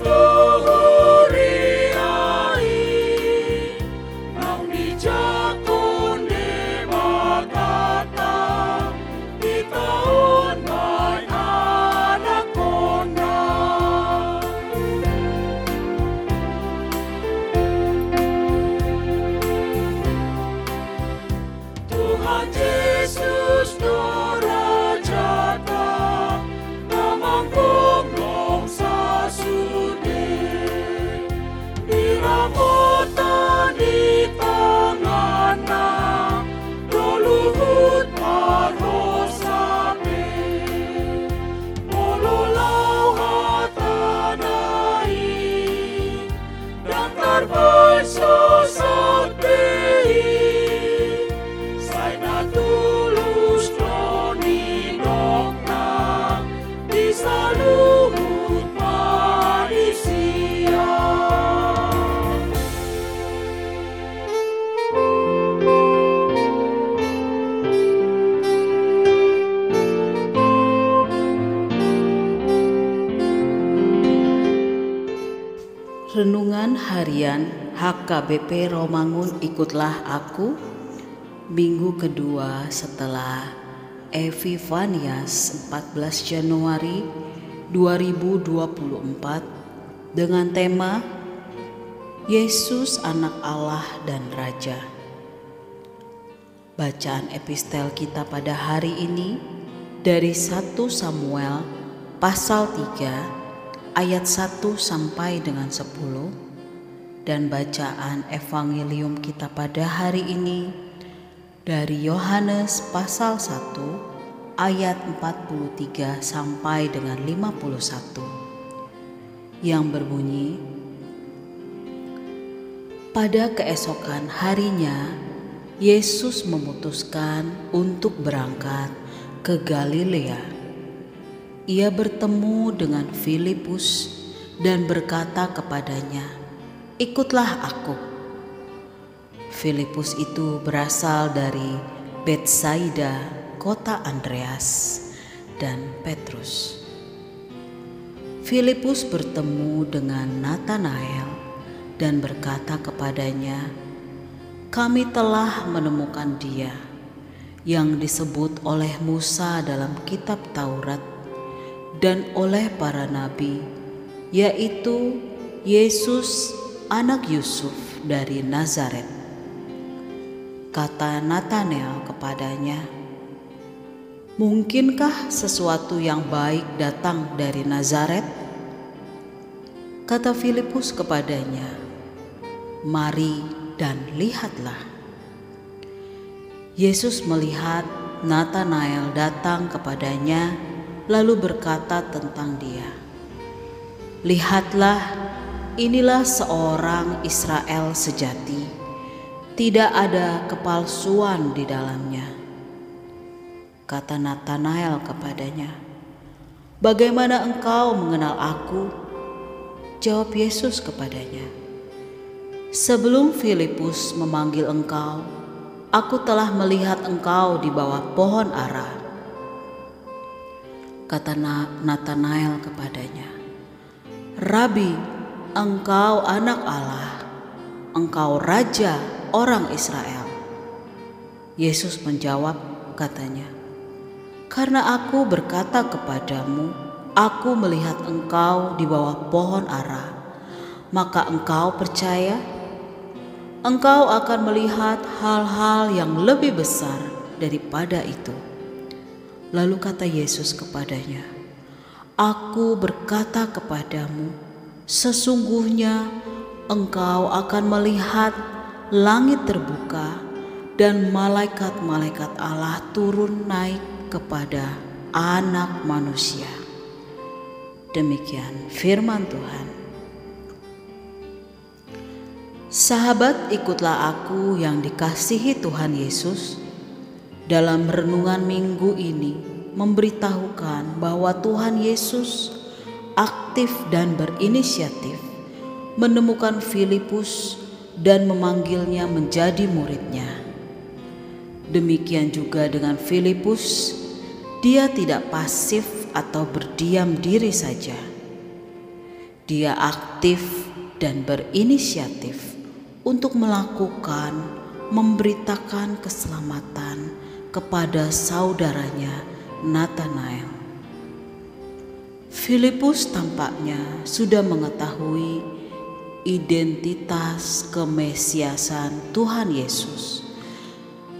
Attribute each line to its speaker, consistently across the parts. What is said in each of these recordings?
Speaker 1: Oh. Harian HKBP Romangun Ikutlah Aku Minggu kedua setelah Epifanias 14 Januari 2024 dengan tema Yesus Anak Allah dan Raja. Bacaan epistel kita pada hari ini dari 1 Samuel pasal 3 ayat 1 sampai dengan 10 dan bacaan evangelium kita pada hari ini dari Yohanes pasal 1 ayat 43 sampai dengan 51 yang berbunyi Pada keesokan harinya Yesus memutuskan untuk berangkat ke Galilea. Ia bertemu dengan Filipus dan berkata kepadanya, "Ikutlah aku." Filipus itu berasal dari Betsaida, kota Andreas dan Petrus. Filipus bertemu dengan Nathanael dan berkata kepadanya, "Kami telah menemukan Dia yang disebut oleh Musa dalam kitab Taurat dan oleh para nabi, yaitu Yesus, anak Yusuf dari Nazaret. Kata Nathanael kepadanya, "Mungkinkah sesuatu yang baik datang dari Nazaret?" Kata Filipus kepadanya, "Mari dan lihatlah." Yesus melihat Nathanael datang kepadanya lalu berkata tentang dia, "Lihatlah, inilah seorang Israel sejati, tidak ada kepalsuan di dalamnya." Kata Nathanael kepadanya, "Bagaimana engkau mengenal aku?" Jawab Yesus kepadanya, "Sebelum Filipus memanggil engkau, aku telah melihat engkau di bawah pohon ara." Kata Nathanael kepadanya, "Rabi, engkau anak Allah, engkau raja orang Israel." Yesus menjawab, katanya, "Karena aku berkata kepadamu, aku melihat engkau di bawah pohon ara, maka engkau percaya? Engkau akan melihat hal-hal yang lebih besar daripada itu." Lalu kata Yesus kepadanya, "Aku berkata kepadamu, sesungguhnya engkau akan melihat langit terbuka dan malaikat-malaikat Allah turun naik kepada Anak Manusia." Demikian firman Tuhan. Sahabat, ikutlah aku yang dikasihi Tuhan Yesus dalam renungan minggu ini memberitahukan bahwa Tuhan Yesus aktif dan berinisiatif menemukan Filipus dan memanggilnya menjadi muridnya. Demikian juga dengan Filipus, dia tidak pasif atau berdiam diri saja. Dia aktif dan berinisiatif untuk melakukan, memberitakan keselamatan kepada saudaranya Nathanael. Filipus tampaknya sudah mengetahui identitas kemesiasan Tuhan Yesus,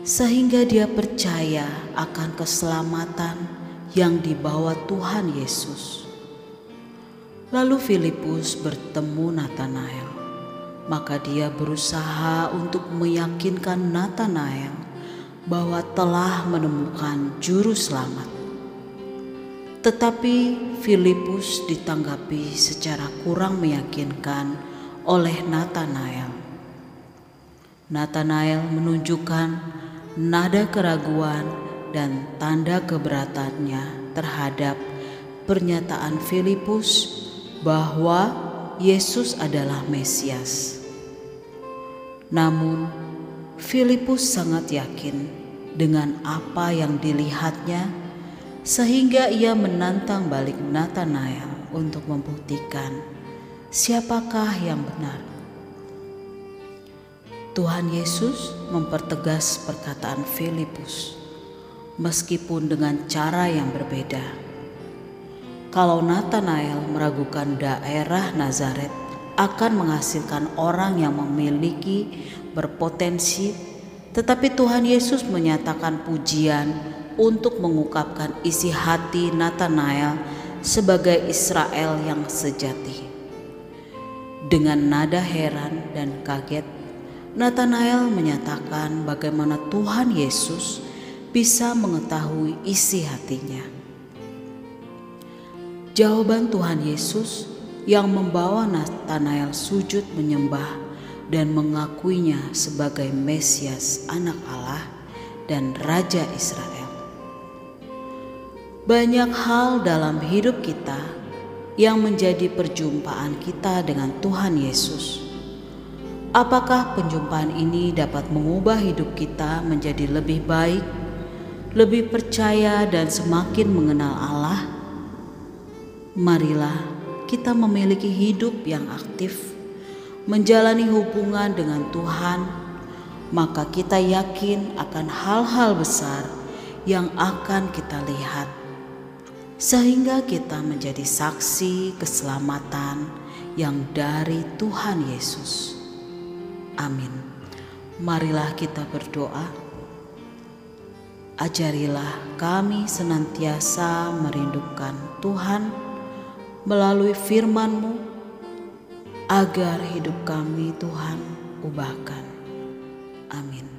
Speaker 1: sehingga dia percaya akan keselamatan yang dibawa Tuhan Yesus. Lalu Filipus bertemu Nathanael, maka dia berusaha untuk meyakinkan Nathanael bahwa telah menemukan juru selamat. Tetapi Filipus ditanggapi secara kurang meyakinkan oleh Nathanael. Nathanael menunjukkan nada keraguan dan tanda keberatannya terhadap pernyataan Filipus bahwa Yesus adalah Mesias. Namun, Filipus sangat yakin dengan apa yang dilihatnya, sehingga ia menantang balik Nathanael untuk membuktikan siapakah yang benar. Tuhan Yesus mempertegas perkataan Filipus, meskipun dengan cara yang berbeda. Kalau Nathanael meragukan daerah Nazaret akan menghasilkan orang yang memiliki berpotensi, tetapi Tuhan Yesus menyatakan pujian untuk mengungkapkan isi hati Nathanael sebagai Israel yang sejati. Dengan nada heran dan kaget, Nathanael menyatakan bagaimana Tuhan Yesus bisa mengetahui isi hatinya. Jawaban Tuhan Yesus yang membawa Nathanael sujud menyembah dan mengakuinya sebagai Mesias anak Allah dan Raja Israel. Banyak hal dalam hidup kita yang menjadi perjumpaan kita dengan Tuhan Yesus Apakah penjumpaan ini dapat mengubah hidup kita menjadi lebih baik, lebih percaya, dan semakin mengenal Allah? Marilah kita memiliki hidup yang aktif, menjalani hubungan dengan Tuhan, maka kita yakin akan hal-hal besar yang akan kita lihat, sehingga kita menjadi saksi keselamatan yang dari Tuhan Yesus. Amin. Marilah kita berdoa. Ajarilah kami senantiasa merindukan Tuhan melalui firman-Mu agar hidup kami Tuhan ubahkan. Amin.